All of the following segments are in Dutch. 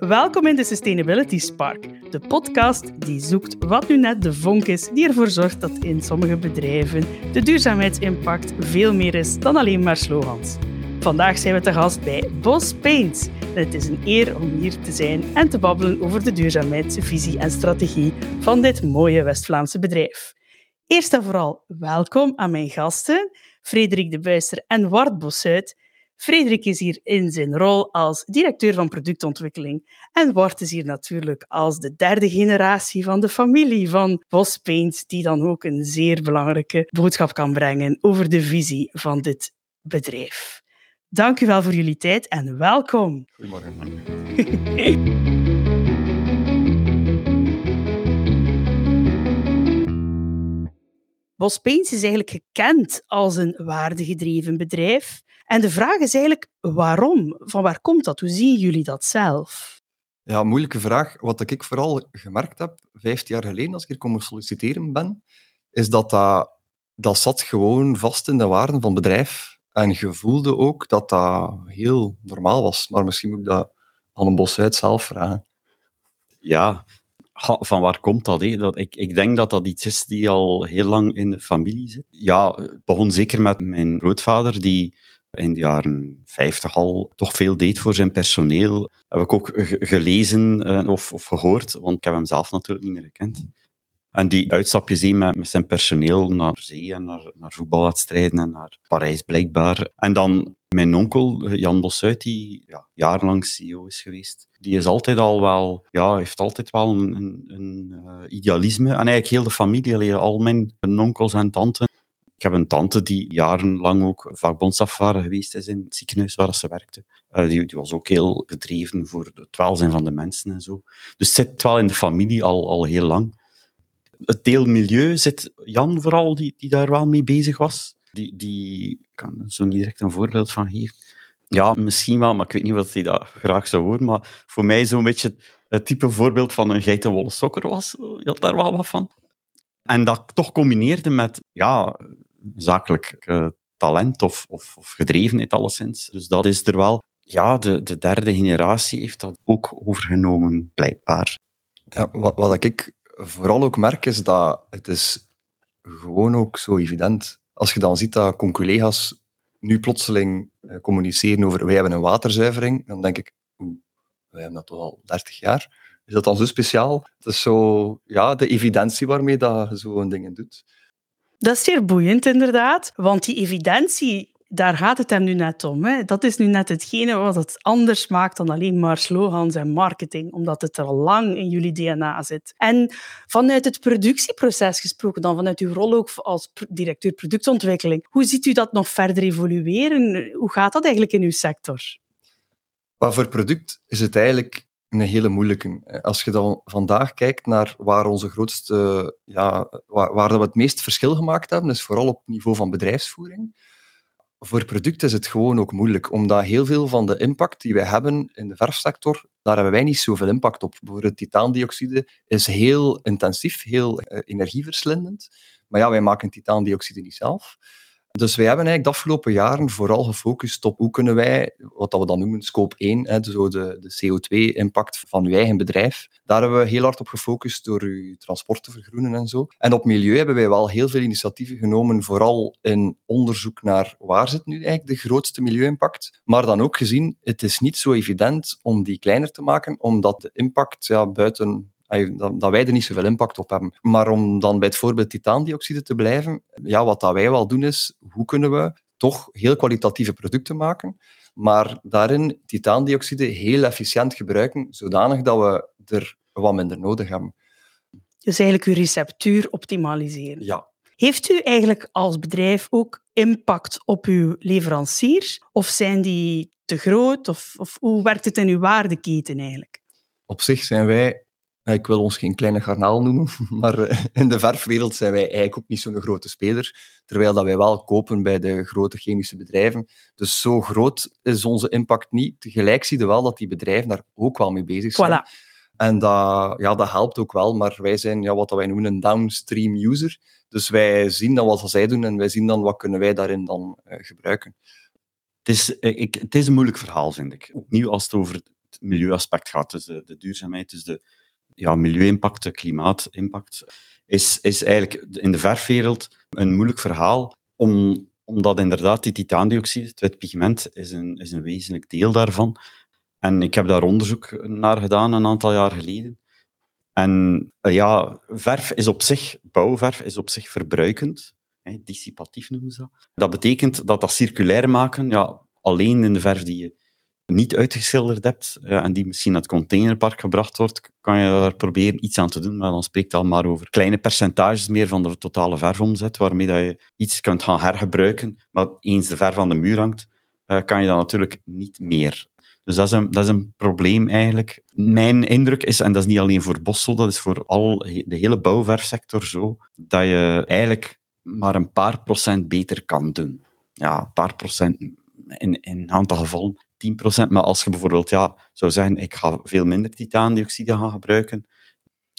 Welkom in de Sustainability Spark, de podcast die zoekt wat nu net de vonk is die ervoor zorgt dat in sommige bedrijven de duurzaamheidsimpact veel meer is dan alleen maar slogans. Vandaag zijn we te gast bij Bos Paints. het is een eer om hier te zijn en te babbelen over de duurzaamheidsvisie en strategie van dit mooie West-Vlaamse bedrijf. Eerst en vooral welkom aan mijn gasten, Frederik de Buister en Wart Bosuit, Frederik is hier in zijn rol als directeur van productontwikkeling. En Wart is hier natuurlijk als de derde generatie van de familie van Bos Paint, die dan ook een zeer belangrijke boodschap kan brengen over de visie van dit bedrijf. Dank u wel voor jullie tijd en welkom. Goedemorgen. Bos Paints is eigenlijk gekend als een waardegedreven bedrijf. En de vraag is eigenlijk waarom? Van waar komt dat? Hoe zien jullie dat zelf? Ja, moeilijke vraag. Wat ik vooral gemerkt heb, vijftien jaar geleden, als ik hier komen solliciteren ben, is dat dat, dat zat gewoon vast in de waarden van het bedrijf. En je voelde ook dat dat heel normaal was. Maar misschien moet ik dat aan een bos uit zelf vragen. Ja, van waar komt dat, hè? dat ik, ik denk dat dat iets is die al heel lang in de familie zit. Ja, het begon zeker met mijn grootvader, die in de jaren 50 al toch veel deed voor zijn personeel. Heb ik ook gelezen uh, of, of, gehoord, want ik heb hem zelf natuurlijk niet meer gekend. En die uitstapjes die met, zijn personeel naar zee en naar, naar voetbalwedstrijden en naar Parijs blijkbaar. En dan mijn onkel, Jan Bossuit, die ja, jarenlang CEO is geweest, die is altijd al wel, ja, heeft altijd wel een, een, een uh, idealisme. En eigenlijk heel de familie, al mijn onkels en tanten, ik heb een tante die jarenlang ook vakbondsafvaren geweest is in het ziekenhuis waar ze werkte. Uh, die, die, was ook heel gedreven voor het welzijn van de mensen en zo. Dus het zit wel in de familie al, al heel lang. Het deel milieu zit Jan vooral, die, die daar wel mee bezig was. Die, die kan zo niet direct een voorbeeld van geven. Ja, misschien wel, maar ik weet niet wat hij dat graag zou horen. Maar voor mij zo'n beetje het type voorbeeld van een geitenwolle sokker was. Je had daar wel wat van. En dat toch combineerde met ja, zakelijk uh, talent of, of, of gedrevenheid alleszins. Dus dat is er wel. Ja, de, de derde generatie heeft dat ook overgenomen, blijkbaar. Ja, wat, wat ik vooral ook merk, is dat het is gewoon ook zo evident. Als je dan ziet dat conculega's nu plotseling uh, communiceren over wij hebben een waterzuivering, dan denk ik, wij hebben dat al 30 jaar. Is dat dan zo speciaal? Het is zo, ja, de evidentie waarmee dat je zo'n dingen doet. Dat is zeer boeiend, inderdaad. Want die evidentie, daar gaat het hem nu net om. Hè. Dat is nu net hetgene wat het anders maakt dan alleen maar slogans en marketing, omdat het er al lang in jullie DNA zit. En vanuit het productieproces gesproken, dan vanuit uw rol ook als directeur productontwikkeling, hoe ziet u dat nog verder evolueren? Hoe gaat dat eigenlijk in uw sector? Maar voor product is het eigenlijk een hele moeilijke. Als je dan vandaag kijkt naar waar onze grootste, ja, waar, waar we het meest verschil gemaakt hebben, is vooral op niveau van bedrijfsvoering. Voor product is het gewoon ook moeilijk, omdat heel veel van de impact die wij hebben in de verfsector, daar hebben wij niet zoveel impact op. Bijvoorbeeld titaandioxide is heel intensief, heel uh, energieverslindend. Maar ja, wij maken titaandioxide niet zelf. Dus wij hebben eigenlijk de afgelopen jaren vooral gefocust op hoe kunnen wij, wat we dan noemen scope 1, hè, dus de, de CO2-impact van uw eigen bedrijf, daar hebben we heel hard op gefocust door uw transport te vergroenen en zo. En op milieu hebben wij wel heel veel initiatieven genomen, vooral in onderzoek naar waar zit nu eigenlijk de grootste milieu-impact. Maar dan ook gezien, het is niet zo evident om die kleiner te maken, omdat de impact ja, buiten dat wij er niet zoveel impact op hebben. Maar om dan bij het voorbeeld titaandioxide te blijven, ja, wat dat wij wel doen is, hoe kunnen we toch heel kwalitatieve producten maken, maar daarin titaandioxide heel efficiënt gebruiken, zodanig dat we er wat minder nodig hebben. Dus eigenlijk uw receptuur optimaliseren. Ja. Heeft u eigenlijk als bedrijf ook impact op uw leveranciers? Of zijn die te groot? Of, of hoe werkt het in uw waardeketen eigenlijk? Op zich zijn wij ik wil ons geen kleine garnaal noemen, maar eh, in de verfwereld zijn wij eigenlijk ook niet zo'n grote speler, terwijl dat wij wel kopen bij de grote chemische bedrijven. Dus zo groot is onze impact niet. Tegelijk zie je wel dat die bedrijven daar ook wel mee bezig zijn. Voilà. En dat, ja, dat helpt ook wel, maar wij zijn ja, wat wij noemen een downstream user. Dus wij zien dan wat zij doen en wij zien dan wat kunnen wij daarin dan uh, gebruiken. Het is, eh, ik, het is een moeilijk verhaal, vind ik. Opnieuw als het over milieuaspect gaat. Dus de, de duurzaamheid, dus de ja, milieu-impact, de klimaatimpact, is, is eigenlijk in de verfwereld een moeilijk verhaal, om, omdat inderdaad die titaandioxide, het wit pigment, is een, is een wezenlijk deel daarvan. En ik heb daar onderzoek naar gedaan een aantal jaar geleden. En eh, ja, verf is op zich, bouwverf is op zich verbruikend. Hè, dissipatief noemen ze dat. Dat betekent dat dat circulair maken, ja, alleen in de verf die je niet uitgeschilderd hebt ja, en die misschien naar het containerpark gebracht wordt, kan je daar proberen iets aan te doen. Maar dan spreekt het al maar over kleine percentages meer van de totale verfomzet, waarmee dat je iets kunt gaan hergebruiken. Maar eens de verf aan de muur hangt, uh, kan je dan natuurlijk niet meer. Dus dat is, een, dat is een probleem eigenlijk. Mijn indruk is, en dat is niet alleen voor Bos zo, dat is voor al de hele bouwverfsector zo, dat je eigenlijk maar een paar procent beter kan doen. Ja, een paar procent in, in een aantal gevallen 10%. Maar als je bijvoorbeeld ja, zou zeggen, ik ga veel minder titaandioxide gaan gebruiken,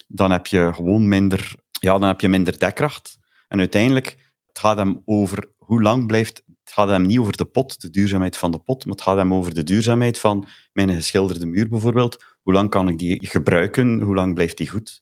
dan heb je gewoon minder, ja, dan heb je minder dekkracht. En uiteindelijk, het gaat hem over hoe lang blijft, het gaat hem niet over de pot, de duurzaamheid van de pot, maar het gaat hem over de duurzaamheid van mijn geschilderde muur bijvoorbeeld. Hoe lang kan ik die gebruiken? Hoe lang blijft die goed?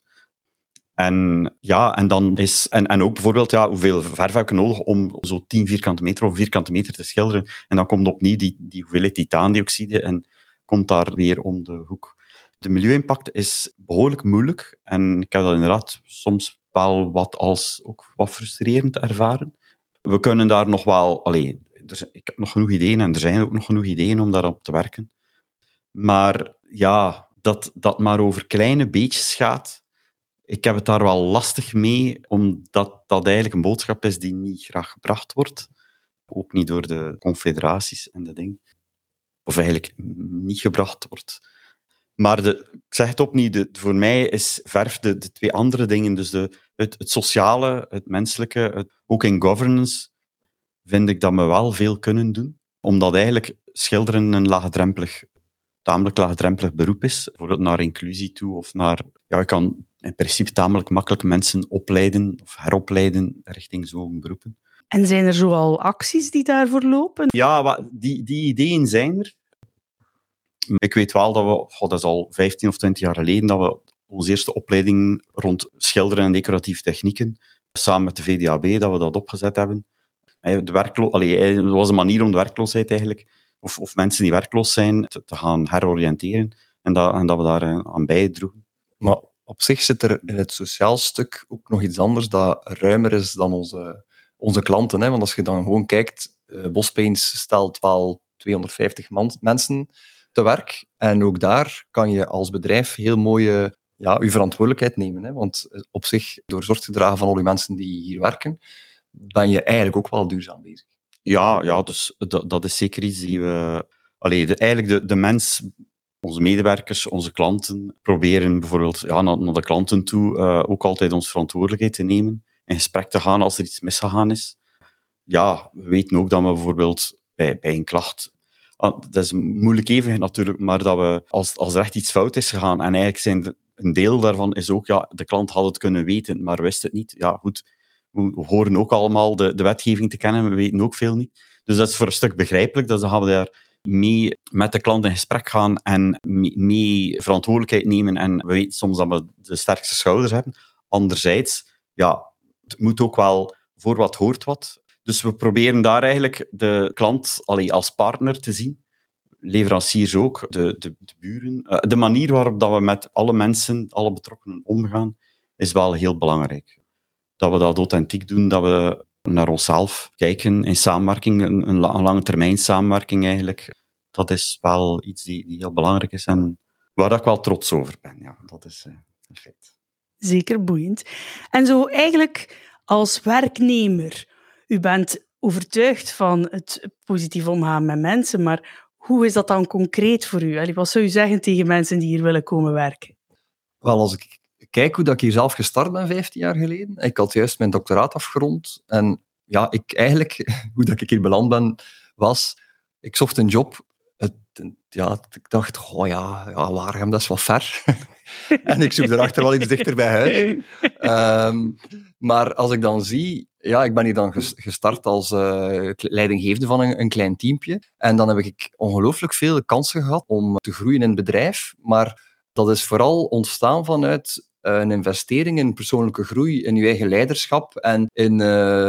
En, ja, en, dan is, en, en ook bijvoorbeeld, ja, hoeveel verf heb ik nodig om zo 10 vierkante meter of vierkante meter te schilderen? En dan komt opnieuw die, die hoeveelheid titaandioxide en komt daar weer om de hoek. De milieu-impact is behoorlijk moeilijk en ik heb dat inderdaad soms wel wat als ook wat frustrerend ervaren. We kunnen daar nog wel, allee, er, ik heb nog genoeg ideeën en er zijn ook nog genoeg ideeën om daarop te werken. Maar ja, dat dat maar over kleine beetjes gaat, ik heb het daar wel lastig mee, omdat dat eigenlijk een boodschap is die niet graag gebracht wordt. Ook niet door de confederaties en de dingen. Of eigenlijk niet gebracht wordt. Maar de, ik zeg het opnieuw, de, voor mij is verf de, de twee andere dingen. Dus de, het, het sociale, het menselijke, het, ook in governance, vind ik dat we wel veel kunnen doen. Omdat eigenlijk schilderen een laagdrempelig tamelijk laagdrempelig beroep is, bijvoorbeeld naar inclusie toe of naar... Ja, je kan in principe tamelijk makkelijk mensen opleiden of heropleiden richting zo'n beroepen. En zijn er zoal acties die daarvoor lopen? Ja, die, die ideeën zijn er. Ik weet wel dat we, god, dat is al 15 of 20 jaar geleden, dat we onze eerste opleiding rond schilderen en decoratieve technieken, samen met de VDAB, dat we dat opgezet hebben. De werklo Allee, dat was een manier om de werkloosheid eigenlijk of, of mensen die werkloos zijn, te, te gaan heroriënteren en dat, en dat we daar eh, aan bijdroegen. Maar op zich zit er in het sociaal stuk ook nog iets anders dat ruimer is dan onze, onze klanten. Hè? Want als je dan gewoon kijkt, uh, Bospaints stelt wel 250 man, mensen te werk. En ook daar kan je als bedrijf heel mooie ja, je verantwoordelijkheid nemen. Hè? Want eh, op zich, door zorg te dragen van al die mensen die hier werken, ben je eigenlijk ook wel duurzaam bezig. Ja, ja dus dat, dat is zeker iets die we... Allee, eigenlijk de, de mens, onze medewerkers, onze klanten, proberen bijvoorbeeld ja, naar, de klanten toe uh, ook altijd onze verantwoordelijkheid te nemen, in gesprek te gaan als er iets misgegaan is. Ja, we weten ook dat we bijvoorbeeld bij, bij een klacht ah, dat is moeilijk even natuurlijk, maar dat we, als, als er echt iets fout is gegaan, en eigenlijk zijn een deel daarvan is ook, ja, de klant had het kunnen weten, maar wist het niet. Ja, goed, we horen ook allemaal de, de wetgeving te kennen, we weten ook veel niet. Dus dat is voor een stuk begrijpelijk. Dus dan gaan we daar mee met de klant in gesprek gaan en mee verantwoordelijkheid nemen. En we weten soms dat we de sterkste schouders hebben. Anderzijds, ja, het moet ook wel voor wat hoort wat. Dus we proberen daar eigenlijk de klant allee, als partner te zien. Leveranciers ook, de, de, de buren. Eh, de manier waarop dat we met alle mensen, alle betrokkenen omgaan, is wel heel belangrijk dat we dat authentiek doen, dat we naar onszelf kijken in samenwerking, een, een lange termijn samenwerking eigenlijk. Dat is wel iets die, die heel belangrijk is en waar ik wel trots over ben. Ja, dat is uh, een feit. Zeker boeiend. En zo eigenlijk als werknemer, u bent overtuigd van het positief omgaan met mensen, maar hoe is dat dan concreet voor u? Wat zou u zeggen tegen mensen die hier willen komen werken? Wel, als ik kijk hoe dat ik hier zelf gestart ben 15 jaar geleden. Ik had juist mijn doctoraat afgerond. En ja, ik eigenlijk, hoe dat ik hier beland ben, was... Ik zocht een job. Het, ja, ik dacht, oh ja, ja Waregem, dat is wat ver. en ik zoek erachter wel iets dichter bij huis. Um, maar als ik dan zie ja, ik ben hier dan gestart als uh, leidinggevende van een, een, klein teampje. En dan heb ik ongelooflijk veel kansen gehad om te groeien in het bedrijf. Maar dat is vooral ontstaan vanuit eh, een investering in persoonlijke groei, in je eigen leiderschap en in uh,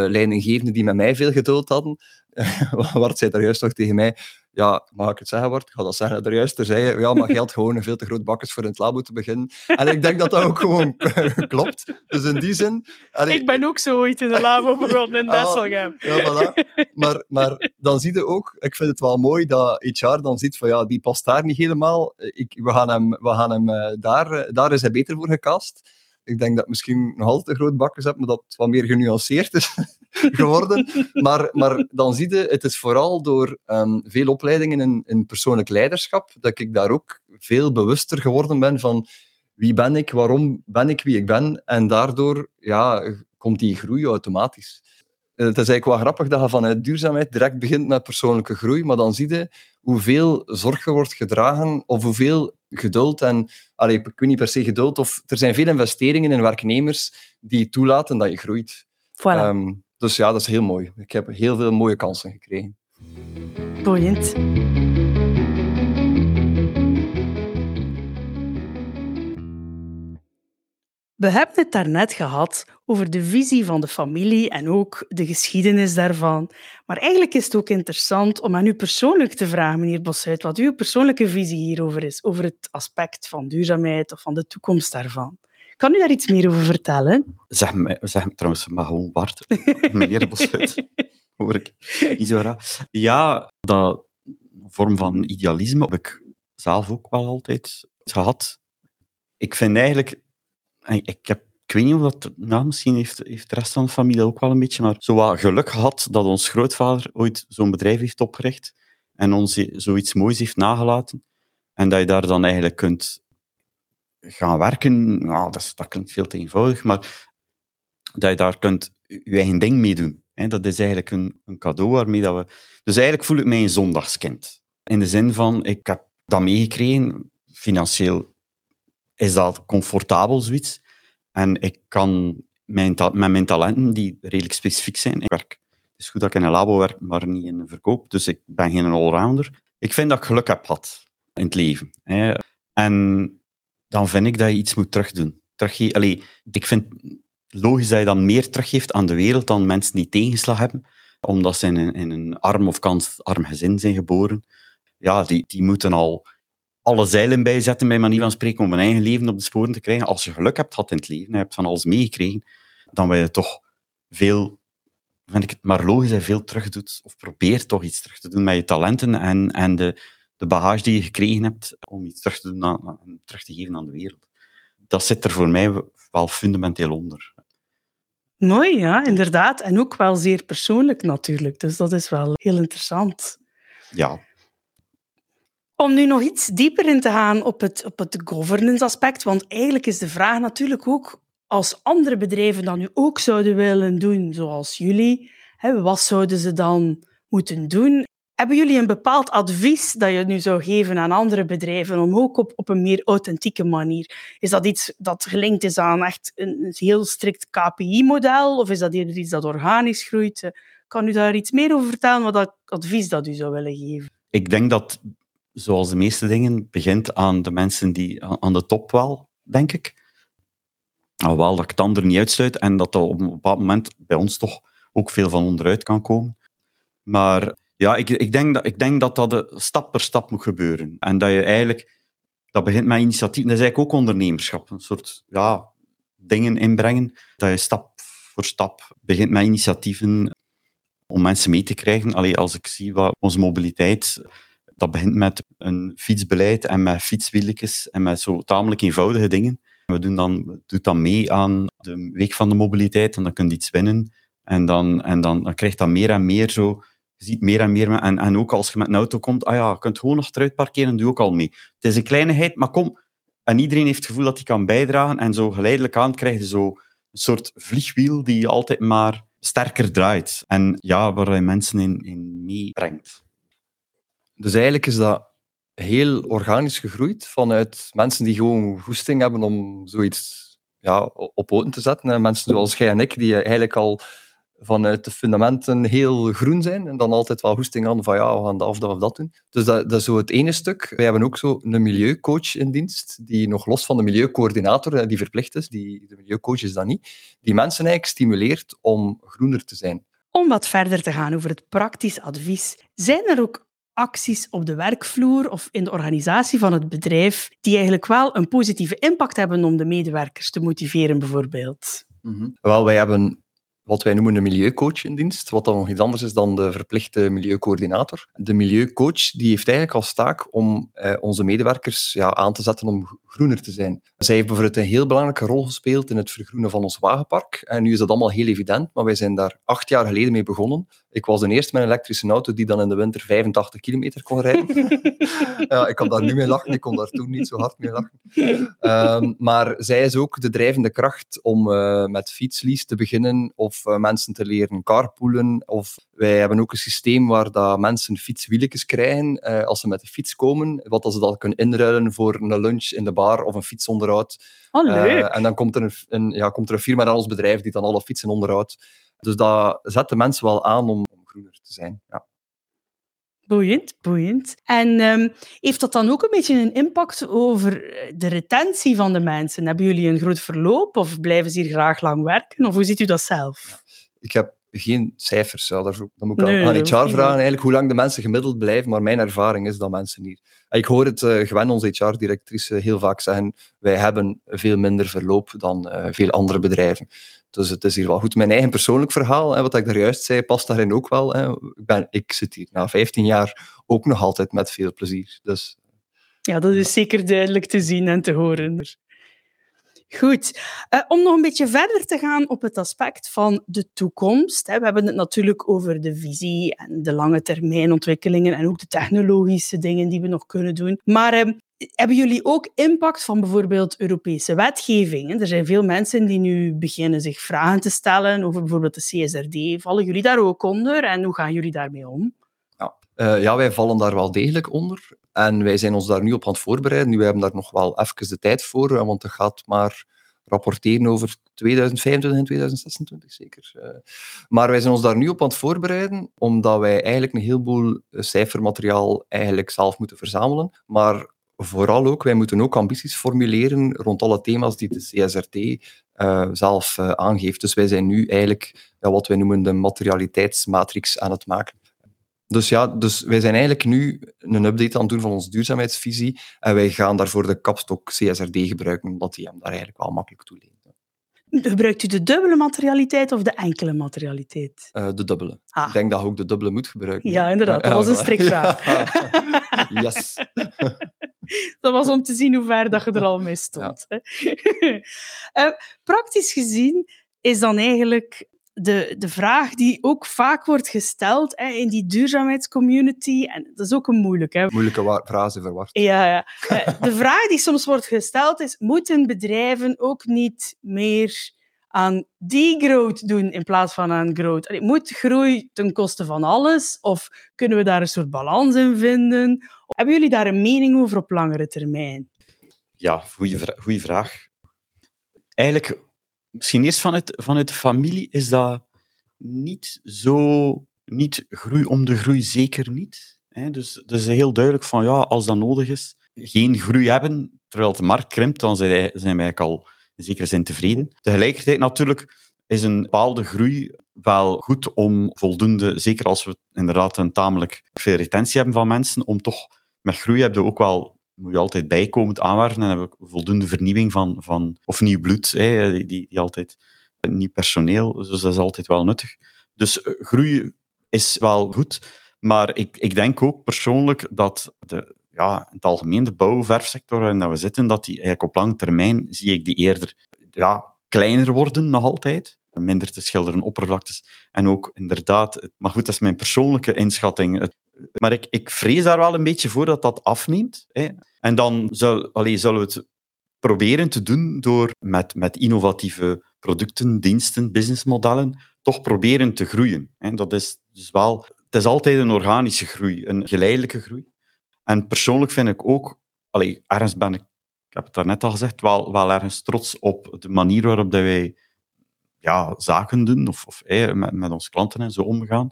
leidinggevenden die met mij veel geduld hadden. Wart zei daar juist nog tegen mij, ja, mag ik het zeggen, Bart? Ik ga dat zeggen er juist zei ja, maar geld gewoon een veel te groot bakkers voor in het labo te beginnen. En ik denk dat dat ook gewoon klopt. Dus in die zin... ik ben ook zo ooit in de labo begonnen in ah, Desselgem. ja, voilà. Maar, maar dan zie je ook, ik vind het wel mooi dat HR dan ziet van ja, die past daar niet helemaal. Ik, we gaan hem, we gaan hem uh, daar, uh, daar is hij beter voor gecast. Ik denk dat misschien nog altijd een groot bakkers heb, maar dat het wat meer genuanceerd is geworden. Maar, maar dan zie je, het is vooral door um, veel opleidingen in, in persoonlijk leiderschap, dat ik daar ook veel bewuster geworden ben van wie ben ik, waarom ben ik wie ik ben. En daardoor ja, komt die groei automatisch. Het is eigenlijk wel grappig dat je vanuit duurzaamheid direct begint met persoonlijke groei, maar dan zie je hoeveel zorg er wordt gedragen of hoeveel geduld en, allee, ik weet niet per se geduld, of er zijn veel investeringen in werknemers die toelaten dat je groeit. Voilà. Ehm, dus ja, dat is heel mooi. Ik heb heel veel mooie kansen gekregen. Boeiend. We hebben het daarnet gehad over de visie van de familie en ook de geschiedenis daarvan. Maar eigenlijk is het ook interessant om aan u persoonlijk te vragen, meneer Bosuit, wat uw persoonlijke visie hierover is, over het aspect van duurzaamheid of van de toekomst daarvan. Kan u daar iets meer over vertellen? Zeg, me, zeg me trouwens maar gewoon Bart, meneer Bosuit. Hoor ik. Ja, dat vorm van idealisme heb ik zelf ook wel altijd gehad. Ik vind eigenlijk ik, heb, ik weet niet of dat, nou, misschien heeft, heeft de rest van de familie ook wel een beetje, maar zo wat geluk gehad dat ons grootvader ooit zo'n bedrijf heeft opgericht en ons zoiets moois heeft nagelaten. En dat je daar dan eigenlijk kunt gaan werken, nou, dat, dat klinkt veel te eenvoudig, maar dat je daar kunt je eigen ding mee doen. Dat is eigenlijk een, een cadeau waarmee dat we... Dus eigenlijk voel ik mij een zondagskind. In de zin van, ik heb dat meegekregen, financieel is dat comfortabel, zoiets. En ik kan mijn met mijn talenten, die redelijk specifiek zijn, ik werk. Het is goed dat ik in een labo werk, maar niet in een verkoop. Dus ik ben geen allrounder. Ik vind dat ik geluk heb gehad in het leven. Hè. En dan vind ik dat je iets moet terugdoen. Terugge Allee, ik vind logisch dat je dan meer teruggeeft aan de wereld dan mensen die tegenslag hebben, omdat ze in een, in een arm of kansarm gezin zijn geboren. Ja, die, die moeten al alle zeilen bijzetten, bij manier van spreken, om een eigen leven op de sporen te krijgen. Als je geluk hebt gehad in het leven, je hebt van alles meegekregen, dan wil je toch veel, vind ik het maar logisch, dat je veel terug doet, of probeert toch iets terug te doen met je talenten en, en de, de bagage die je gekregen hebt, om iets terug te, doen aan, terug te geven aan de wereld. Dat zit er voor mij wel fundamenteel onder. Mooi, ja, inderdaad. En ook wel zeer persoonlijk natuurlijk. Dus dat is wel heel interessant. Ja, om nu nog iets dieper in te gaan op het, op het governance aspect, want eigenlijk is de vraag natuurlijk ook, als andere bedrijven dat nu ook zouden willen doen, zoals jullie, hè, wat zouden ze dan moeten doen? Hebben jullie een bepaald advies dat je nu zou geven aan andere bedrijven om ook op, op een meer authentieke manier? Is dat iets dat gelinkt is aan echt een heel strikt KPI-model of is dat iets dat organisch groeit? Kan u daar iets meer over vertellen, wat dat advies dat u zou willen geven? Ik denk dat zoals de meeste dingen, begint aan de mensen die aan de top wel, denk ik. Alhoewel dat ik het ander niet uitsluit en dat er op een bepaald moment bij ons toch ook veel van onderuit kan komen. Maar ja, ik, ik, denk, dat, ik denk dat dat stap per stap moet gebeuren. En dat je eigenlijk, dat begint met initiatief, dat is eigenlijk ook ondernemerschap. Een soort ja, dingen inbrengen, dat je stap voor stap begint met initiatieven om mensen mee te krijgen. Allee, als ik zie wat onze mobiliteit dat begint met een fietsbeleid en met fietswieltjes en met zo tamelijk eenvoudige dingen. We doen dan, doet dan mee aan de week van de mobiliteit en dan kun je iets winnen. En dan, en dan, dan krijg je dat meer en meer zo. Je ziet meer en meer. En, en ook als je met een auto komt, ah ja, je kunt gewoon nog achteruit parkeren, doe ook al mee. Het is een kleinigheid, maar kom. En iedereen heeft het gevoel dat hij kan bijdragen. En zo geleidelijk aan krijg je zo een soort vliegwiel die altijd maar sterker draait. En ja, waar je mensen in, in meebrengt. Dus eigenlijk is dat heel organisch gegroeid vanuit mensen die gewoon goesting hebben om zoiets ja, op poten te zetten. Mensen zoals jij en ik, die eigenlijk al vanuit de fundamenten heel groen zijn en dan altijd wel hoesting aan van ja, we gaan dat of dat of dat doen. Dus dat, dat is zo het ene stuk. Wij hebben ook zo een milieucoach in dienst, die nog los van de milieucoördinator, die verplicht is, die, de milieucoach is dat niet, die mensen eigenlijk stimuleert om groener te zijn. Om wat verder te gaan over het praktisch advies, zijn er ook acties op de werkvloer of in de organisatie van het bedrijf die eigenlijk wel een positieve impact hebben om de medewerkers te motiveren, bijvoorbeeld? Mm Wel, wij hebben wat wij noemen een milieucoach in dienst, wat dan nog iets anders is dan de verplichte milieucoördinator. De milieucoach die heeft eigenlijk als taak om eh, onze medewerkers ja, aan te zetten om groener te zijn. Zij heeft bijvoorbeeld een heel belangrijke rol gespeeld in het vergroenen van ons wagenpark. En nu is dat allemaal heel evident, maar wij zijn daar acht jaar geleden mee begonnen. Ik was de eerste met een elektrische auto die dan in de winter 85 kilometer kon rijden. ja, ik kan daar nu mee lachen, ik kon daar toen niet zo hard mee lachen. Um, maar zij is ook de drijvende kracht om uh, met fietslease te beginnen of uh, mensen te leren carpoolen. Of wij hebben ook een systeem waar dat mensen fietswieltjes krijgen uh, als ze met de fiets komen. Wat als ze dat kunnen inruilen voor een lunch in de bar of een fietsonderhoud. Oh, leuk. en dan komt er een, een, ja, komt er een firma naar ons bedrijf die dan alle fietsen onderhoudt. Dus dat zet de mensen wel aan om, om groener te zijn. Ja. Boeiend, boeiend. En um, heeft dat dan ook een beetje een impact over de retentie van de mensen? Hebben jullie een groot verloop of blijven ze hier graag lang werken? Of hoe ziet u dat zelf? Ik heb geen cijfers. Ja, daar, dan moet ik nee, aan HR vragen eigenlijk hoe lang de mensen gemiddeld blijven. Maar mijn ervaring is dat mensen hier... Ik hoor het uh, Gwen, onze HR-directrice, heel vaak zeggen wij hebben veel minder verloop dan uh, veel andere bedrijven. Dus het is hier wel goed. Mijn eigen persoonlijk verhaal, hè, wat ik daar juist zei, past daarin ook wel. Hè. Ik, ben, ik zit hier na 15 jaar ook nog altijd met veel plezier. Dus... Ja, dat is zeker duidelijk te zien en te horen. Goed. Uh, om nog een beetje verder te gaan op het aspect van de toekomst. Hè. We hebben het natuurlijk over de visie en de lange termijn ontwikkelingen en ook de technologische dingen die we nog kunnen doen. Maar uh, hebben jullie ook impact van bijvoorbeeld Europese wetgeving? Er zijn veel mensen die nu beginnen zich vragen te stellen over bijvoorbeeld de CSRD. Vallen jullie daar ook onder en hoe gaan jullie daarmee om? Ja, uh, ja wij vallen daar wel degelijk onder. En wij zijn ons daar nu op aan het voorbereiden. Nu, we hebben daar nog wel even de tijd voor, want het gaat maar rapporteren over 2025 en 2026 zeker. Uh, maar wij zijn ons daar nu op aan het voorbereiden, omdat wij eigenlijk een heleboel cijfermateriaal eigenlijk zelf moeten verzamelen. Maar vooral ook, wij moeten ook ambities formuleren rond alle thema's die de CSRT uh, zelf uh, aangeeft. Dus wij zijn nu eigenlijk ja, wat wij noemen de materialiteitsmatrix aan het maken. Dus ja, dus wij zijn eigenlijk nu een update aan het doen van onze duurzaamheidsvisie en wij gaan daarvoor de kapstok CSRD gebruiken, omdat die hem daar eigenlijk wel makkelijk toe leent. Gebruikt u de dubbele materialiteit of de enkele materialiteit? Uh, de dubbele. Ah. Ik denk dat je ook de dubbele moet gebruiken. Ja, inderdaad. Dat was een strikvraag. yes. dat was om te zien hoe ver dat je er al mee stond. Ja. uh, praktisch gezien is dan eigenlijk de, de vraag die ook vaak wordt gesteld hè, in die duurzaamheidscommunity, en dat is ook een moeilijke. Moeilijke frase verwacht. Ja, ja. Eh, de vraag die soms wordt gesteld is, moeten bedrijven ook niet meer aan degrowth doen in plaats van aan growth? Allee, moet groei ten koste van alles? Of kunnen we daar een soort balans in vinden? Hebben jullie daar een mening over op langere termijn? Ja, goede vra vraag. Eigenlijk misschien eerst vanuit, vanuit de familie is dat niet zo, niet groei om de groei, zeker niet. Hè? Dus is heel duidelijk van, ja, als dat nodig is, geen groei hebben, terwijl de markt krimpt, dan zijn, we eigenlijk al in zekere zin tevreden. Tegelijkertijd natuurlijk is een bepaalde groei wel goed om voldoende, zeker als we inderdaad een tamelijk veel retentie hebben van mensen, om toch met groei we ook wel moet je altijd bijkomend aanwerven en we voldoende vernieuwing van, van of nieuw bloed, hè, die, die, altijd nieuw personeel, dus dat is altijd wel nuttig. Dus uh, groei is wel goed, maar ik, ik denk ook persoonlijk dat de, ja, in het algemeen de bouwverfsector waarin we zitten, dat die eigenlijk op lange termijn zie ik die eerder ja, kleiner worden nog altijd minder te schilderen oppervlaktes. En ook inderdaad, maar goed, dat is mijn persoonlijke inschatting. Maar ik, ik vrees daar wel een beetje voor dat dat afneemt. Hè. En dan zal, allez, zullen we het proberen te doen door met, met innovatieve producten, diensten, businessmodellen, toch proberen te groeien. Hè. Dat is dus wel, het is altijd een organische groei, een geleidelijke groei. En persoonlijk vind ik ook, allez, ergens ben ik, ik heb het daarnet al gezegd, wel, wel ergens trots op de manier waarop dat wij ja, zaken doen of, of met, met onze klanten en zo omgaan.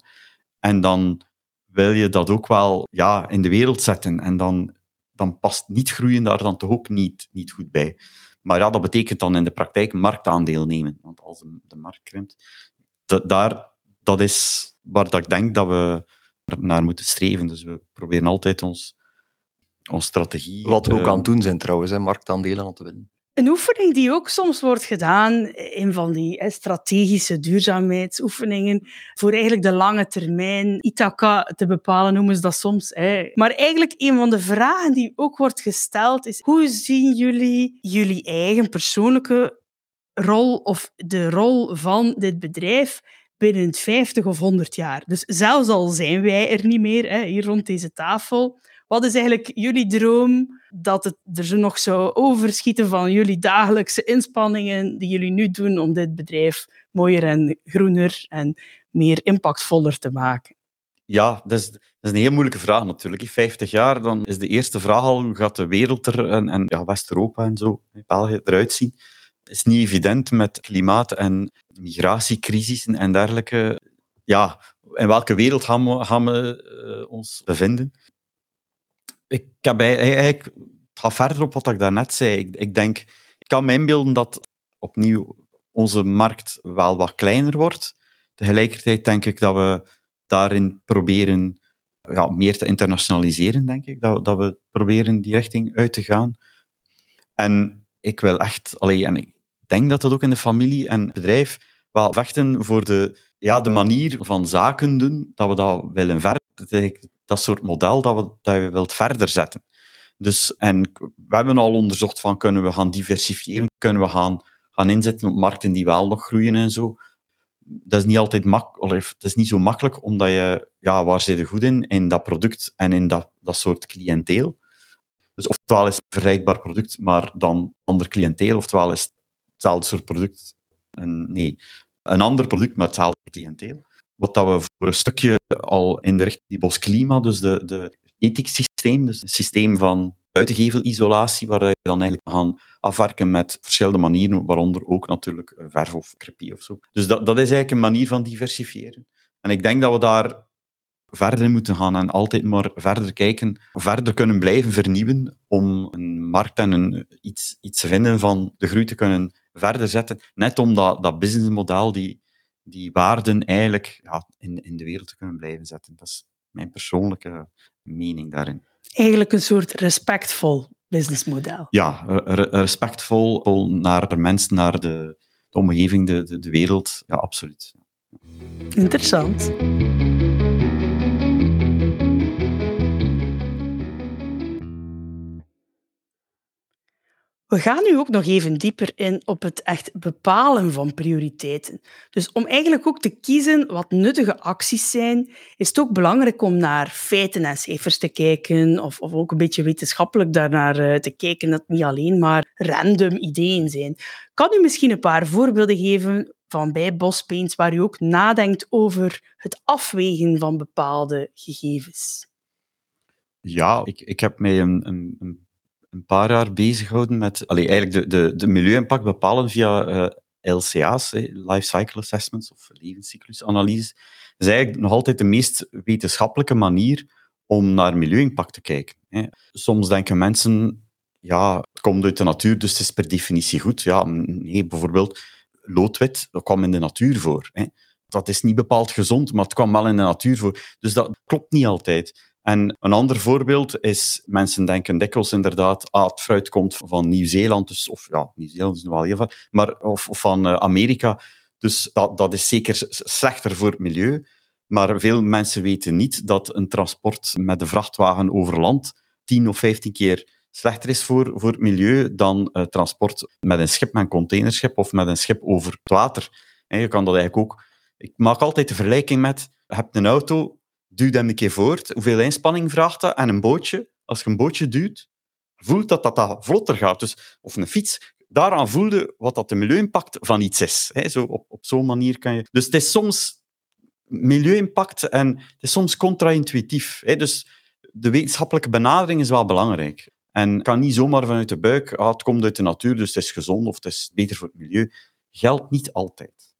En dan wil je dat ook wel ja, in de wereld zetten. En dan, dan past niet groeien daar dan toch ook niet, niet goed bij. Maar ja, dat betekent dan in de praktijk marktaandeel nemen. Want als de, de markt krimpt, dat, daar, dat is waar dat ik denk dat we naar moeten streven. Dus we proberen altijd ons, onze strategie... Wat we ook aan het doen zijn trouwens, hè, marktaandelen aan te winnen. Een oefening die ook soms wordt gedaan, een van die strategische duurzaamheidsoefeningen, voor eigenlijk de lange termijn, Ithaca te bepalen noemen ze dat soms. Maar eigenlijk een van de vragen die ook wordt gesteld is, hoe zien jullie jullie eigen persoonlijke rol of de rol van dit bedrijf binnen 50 of 100 jaar? Dus zelfs al zijn wij er niet meer, hier rond deze tafel, wat is eigenlijk jullie droom dat het er nog zou overschieten van jullie dagelijkse inspanningen die jullie nu doen om dit bedrijf mooier en groener en meer impactvoller te maken? Ja, dat is, dat is een heel moeilijke vraag natuurlijk. In 50 jaar dan is de eerste vraag al hoe gaat de wereld er en, ja, West-Europa en zo, België eruit zien. Het is niet evident met klimaat- en migratiecrisissen en dergelijke. Ja, in welke wereld gaan we, uh, ons bevinden? Ik heb eigenlijk, het gaat verder op wat ik daarnet zei. Ik, ik denk, ik kan me inbeelden dat opnieuw onze markt wel wat kleiner wordt. Tegelijkertijd denk ik dat we daarin proberen ja, meer te internationaliseren, denk ik. Dat, dat we proberen die richting uit te gaan. En ik wil echt, allee, en ik denk dat dat ook in de familie en bedrijf wel vechten voor de, ja, de manier van zaken doen, dat we dat willen verder dat soort model dat, we, dat je wilt verder zetten. Dus, en we hebben al onderzocht van kunnen we gaan diversifiëren, kunnen we gaan, gaan inzetten op markten die wel nog groeien en zo. Dat is niet altijd makkelijk, het is niet zo makkelijk, omdat je, ja, waar zit je goed in? In dat product en in dat, dat soort cliënteel. Dus oftewel is het een vergelijkbaar product, maar dan ander cliënteel, oftewel is het hetzelfde soort product. En, nee, een ander product, maar hetzelfde cliënteel. Wat dat we voor een stukje al in de richting die bosklima, dus de, de systeem, dus het systeem van buitengevelisolatie, waar je dan eigenlijk gaan afwerken met verschillende manieren, waaronder ook natuurlijk verf of crepie of zo. Dus dat, dat is eigenlijk een manier van diversifiëren. En ik denk dat we daar verder moeten gaan en altijd maar verder kijken, verder kunnen blijven vernieuwen om een markt en een, iets, iets te vinden van de groei te kunnen verder zetten. Net om dat, dat businessmodel, die, die waarden eigenlijk ja, in, in de wereld te kunnen blijven zetten. Dat is mijn persoonlijke mening daarin. Eigenlijk een soort respectvol businessmodel. Ja, respectvol naar de mensen, naar de, de omgeving, de, de, de wereld. Ja, absoluut. Interessant. We gaan nu ook nog even dieper in op het echt bepalen van prioriteiten. Dus om eigenlijk ook te kiezen wat nuttige acties zijn, is het ook belangrijk om naar feiten en cijfers te kijken, of, of ook een beetje wetenschappelijk daarnaar eh, te kijken, dat niet alleen maar random ideeën zijn. Kan u misschien een paar voorbeelden geven van bij Bospaints waar u ook nadenkt over het afwegen van bepaalde gegevens? Ja, ik, ik heb mij een, een, een een paar jaar bezig gehouden met allee, eigenlijk de, de, de milieu-impact bepalen via uh, eh, LCA's, Life Cycle Assessments of levenscyclusanalyses. Dat is eigenlijk nog altijd de meest wetenschappelijke manier om naar milieu-impact te kijken. Hè. Soms denken mensen, ja, het komt uit de natuur, dus het is per definitie goed. Ja, nee, bijvoorbeeld loodwit, dat kwam in de natuur voor. Hè. Dat is niet bepaald gezond, maar het kwam wel in de natuur voor. Dus dat klopt niet altijd. En een ander voorbeeld is, mensen denken dikwijls inderdaad, ah, het fruit komt van Nieuw-Zeeland, dus, of ja, Nieuw-Zeeland is nog heel maar, of, of van uh, Amerika. Dus dat, dat is zeker slechter voor het milieu. Maar veel mensen weten niet dat een transport met de vrachtwagen over land 10 of 15 keer slechter is voor, voor het milieu dan uh, transport met een schip, met een containerschip of met een schip over het water. En je kan dat eigenlijk ook... Ik maak altijd de vergelijking met, je hebt een auto, duw dat een keer voort. Hoeveel inspanning vraagt dat? En een bootje, als je een bootje duwt, voelt dat dat, dat vlotter gaat. Dus, of een fiets, daaraan voelde wat dat de milieu-impact van iets is. Zo, op, op zo'n manier kan je... Dus het is soms milieu-impact en het is soms contra-intuïtief. Dus de wetenschappelijke benadering is wel belangrijk. En kan niet zomaar vanuit de buik, ah, het komt uit de natuur, dus het is gezond of het is beter voor het milieu. Geldt niet altijd.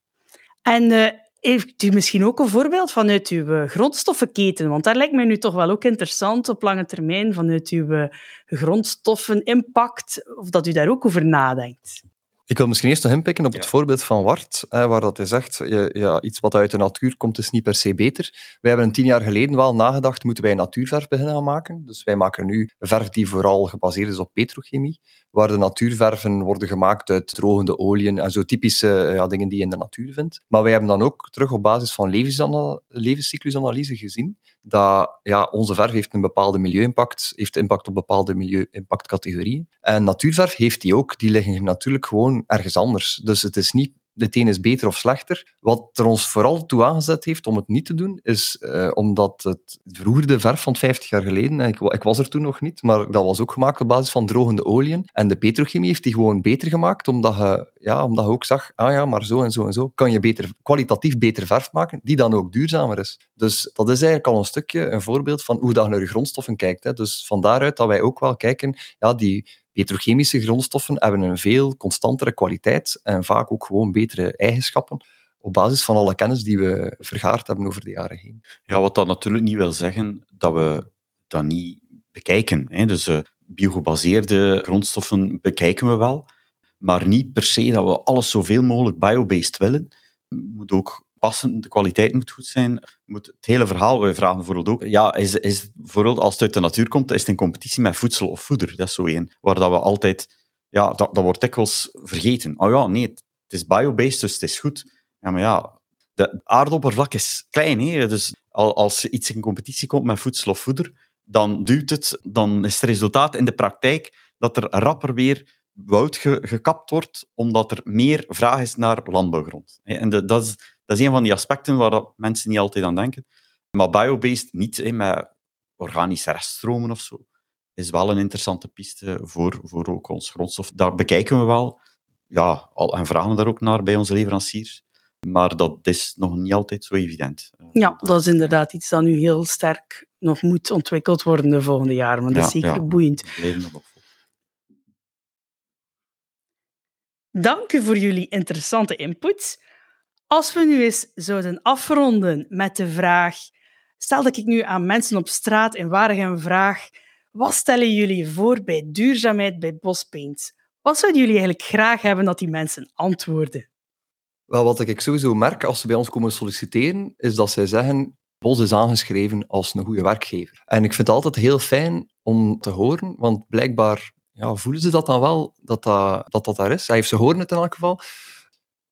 En uh, heeft u misschien ook een voorbeeld vanuit uw grondstoffenketen? Want daar lijkt mij nu toch wel ook interessant op lange termijn, vanuit uw grondstoffenimpact, of dat u daar ook over nadenkt. Ik wil misschien eerst nog inpikken op het voorbeeld van Wart, waar dat hij zegt, ja, iets wat uit de natuur komt is niet per se beter. Wij hebben een tien jaar geleden wel nagedacht, moeten wij natuurverf beginnen gaan maken? Dus wij maken nu verf die vooral gebaseerd is op petrochemie, waar de natuurverven worden gemaakt uit drogende oliën en zo typische ja, dingen die je in de natuur vindt. Maar wij hebben dan ook terug op basis van levenscyclusanalyse gezien dat ja, onze verf heeft een bepaalde milieu-impact, heeft impact op bepaalde milieu-impactcategorieën. En natuurverf heeft die ook. Die liggen natuurlijk gewoon ergens anders. Dus het is niet de een is beter of slechter. Wat er ons vooral toe aangezet heeft om het niet te doen, is uh, omdat het vroeger de verf van 50 jaar geleden, ik, ik, was er toen nog niet, maar dat was ook gemaakt op basis van drogende oliën. En de petrochemie heeft die gewoon beter gemaakt, omdat je, ja, omdat je ook zag, ah ja, maar zo en zo en zo kan je beter, kwalitatief beter verf maken, die dan ook duurzamer is. Dus dat is eigenlijk al een stukje een voorbeeld van hoe dat je naar je grondstoffen kijkt. Hè. Dus van daaruit dat wij ook wel kijken, ja, die Petrochemische grondstoffen hebben een veel constantere kwaliteit en vaak ook gewoon betere eigenschappen op basis van alle kennis die we vergaard hebben over de jaren heen. Ja, wat dat natuurlijk niet wil zeggen dat we dat niet bekijken. Hè. Dus uh, biogebaseerde grondstoffen bekijken we wel, maar niet per se dat we alles zoveel mogelijk biobased willen. Moet ook passen, de kwaliteit moet goed zijn. Moet het hele verhaal, wij vragen bijvoorbeeld ook, ja, is, is bijvoorbeeld als het uit de natuur komt, is het in competitie met voedsel of voeder? Dat is zo één, waar dat we altijd, ja, dat, dat wordt dikwijls vergeten. Oh ja, nee, het is biobased, dus het is goed. Ja, maar ja, de aardoppervlak is klein, hè? dus als iets in competitie komt met voedsel of voeder, dan duwt het, dan is het resultaat in de praktijk dat er rapper weer woud gekapt wordt, omdat er meer vraag is naar landbouwgrond. En de, dat is dat is een van die aspecten waar mensen niet altijd aan denken. Maar biobased niet, met organische reststromen of zo, is wel een interessante piste voor, voor ook ons grondstof. Daar bekijken we wel. Ja, en vragen we daar ook naar bij onze leveranciers. Maar dat is nog niet altijd zo evident. Ja, dat is inderdaad iets dat nu heel sterk nog moet ontwikkeld worden de volgende jaren. Maar dat is zeker boeiend. Dank u voor jullie interessante input. Als we nu eens zouden afronden met de vraag, stel dat ik nu aan mensen op straat in Waregem vraag, wat stellen jullie voor bij duurzaamheid bij Bospaint? Wat zouden jullie eigenlijk graag hebben dat die mensen antwoorden? Wel, wat ik sowieso merk als ze bij ons komen solliciteren, is dat zij zeggen, Bos is aangeschreven als een goede werkgever. En ik vind het altijd heel fijn om te horen, want blijkbaar ja, voelen ze dat dan wel, dat dat, dat, dat daar is. Hij heeft ze horen het in elk geval.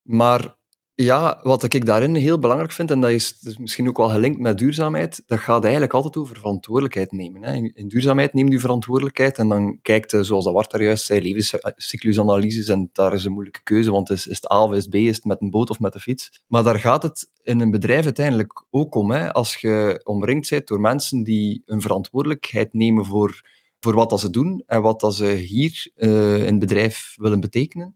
Maar ja, wat ik daarin heel belangrijk vind, en dat is, misschien ook wel gelinkt met duurzaamheid, dat gaat eigenlijk altijd over verantwoordelijkheid nemen. Hè. In, duurzaamheid neemt u verantwoordelijkheid en dan kijkt, zoals dat Wart daar juist zei, levenscyclusanalyses en daar is een moeilijke keuze, want is, het A of is het B, is het met een boot of met de fiets? Maar daar gaat het in een bedrijf uiteindelijk ook om. Hè. Als je omringd bent door mensen die een verantwoordelijkheid nemen voor, voor wat dat ze doen en wat dat ze hier uh, in het bedrijf willen betekenen,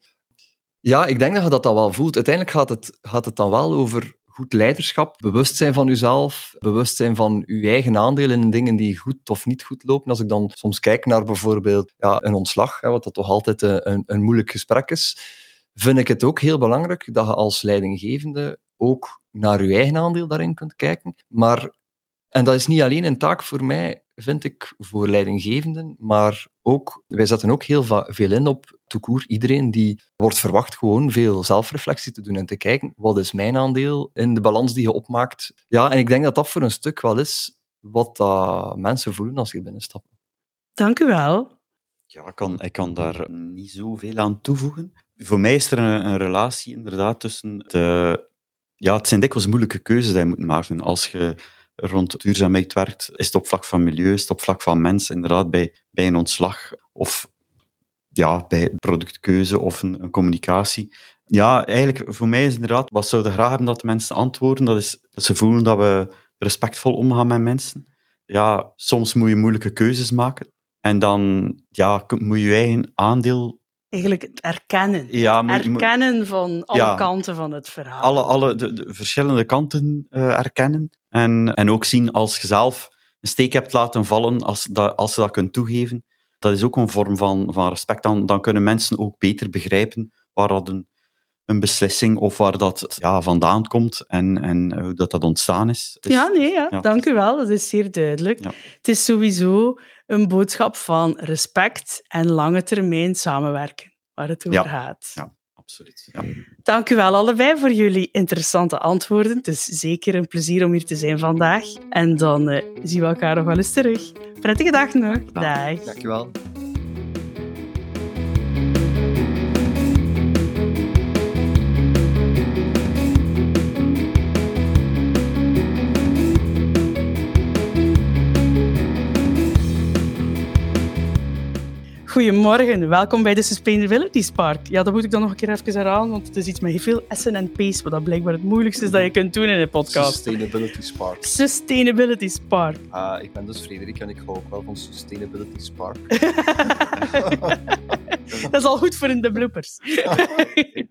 ja, ik denk dat je dat dan wel voelt. Uiteindelijk gaat het, gaat het dan wel over goed leiderschap, bewustzijn van jezelf, bewustzijn van je eigen aandeel in dingen die goed of niet goed lopen. Als ik dan soms kijk naar bijvoorbeeld ja, een ontslag, hè, wat dat toch altijd een, een moeilijk gesprek is, vind ik het ook heel belangrijk dat je als leidinggevende ook naar je eigen aandeel daarin kunt kijken. Maar, en dat is niet alleen een taak voor mij vind ik, voor leidinggevenden. Maar ook, wij zetten ook heel veel in op toekoer. Iedereen die wordt verwacht gewoon veel zelfreflectie te doen en te kijken, wat is mijn aandeel in de balans die je opmaakt. Ja, en ik denk dat dat voor een stuk wel is wat uh, mensen voelen als je binnenstappen. Dank u wel. Ja, ik kan, ik kan daar niet zoveel aan toevoegen. Voor mij is er een, een relatie inderdaad tussen de... Ja, het zijn dikwijls moeilijke keuzes die je moet maken. Als je rond duurzaamheid werkt, is het op vlak van milieu, is het op vlak van mensen, inderdaad bij, bij een ontslag of ja, bij productkeuze of een, communicatie. Ja, eigenlijk voor mij is inderdaad, wat zouden graag hebben dat de mensen antwoorden, dat is dat ze voelen dat we respectvol omgaan met mensen. Ja, soms moet je moeilijke keuzes maken. En dan ja, moet je je eigen aandeel eigenlijk het erkennen. Ja, erkennen van alle kanten van het verhaal. Alle, alle de, verschillende kanten uh, erkennen. En, en ook zien als je zelf een steek hebt laten vallen, als, dat, als je dat kunt toegeven. Dat is ook een vorm van, van respect. Dan, dan kunnen mensen ook beter begrijpen waar dat een, een beslissing of waar dat ja, vandaan komt en, en hoe dat, dat ontstaan is. Dus, ja, nee, ja. ja. dank u wel. Dat is zeer duidelijk. Ja. Het is sowieso een boodschap van respect en lange termijn samenwerken, waar het over Ja. gaat. Ja. absoluut. Ja. Dank u wel allebei voor jullie interessante antwoorden. Het is zeker een plezier om hier te zijn vandaag. En dan eh, zien we elkaar nog wel eens terug. Prettige dag nog. Dag. Dankjewel. Goedemorgen, welkom bij de Sustainability Spark. Ja, dat moet ik dan nog een keer even herhalen, want het is iets met heel veel S'en en P's, wat dat blijkbaar het moeilijkste is dat je kunt doen in een podcast. Sustainability Spark. Sustainability Spark. Ah, ik ben dus Frederik en ik hou ook wel van Sustainability Spark. dat is al goed voor in de bloopers.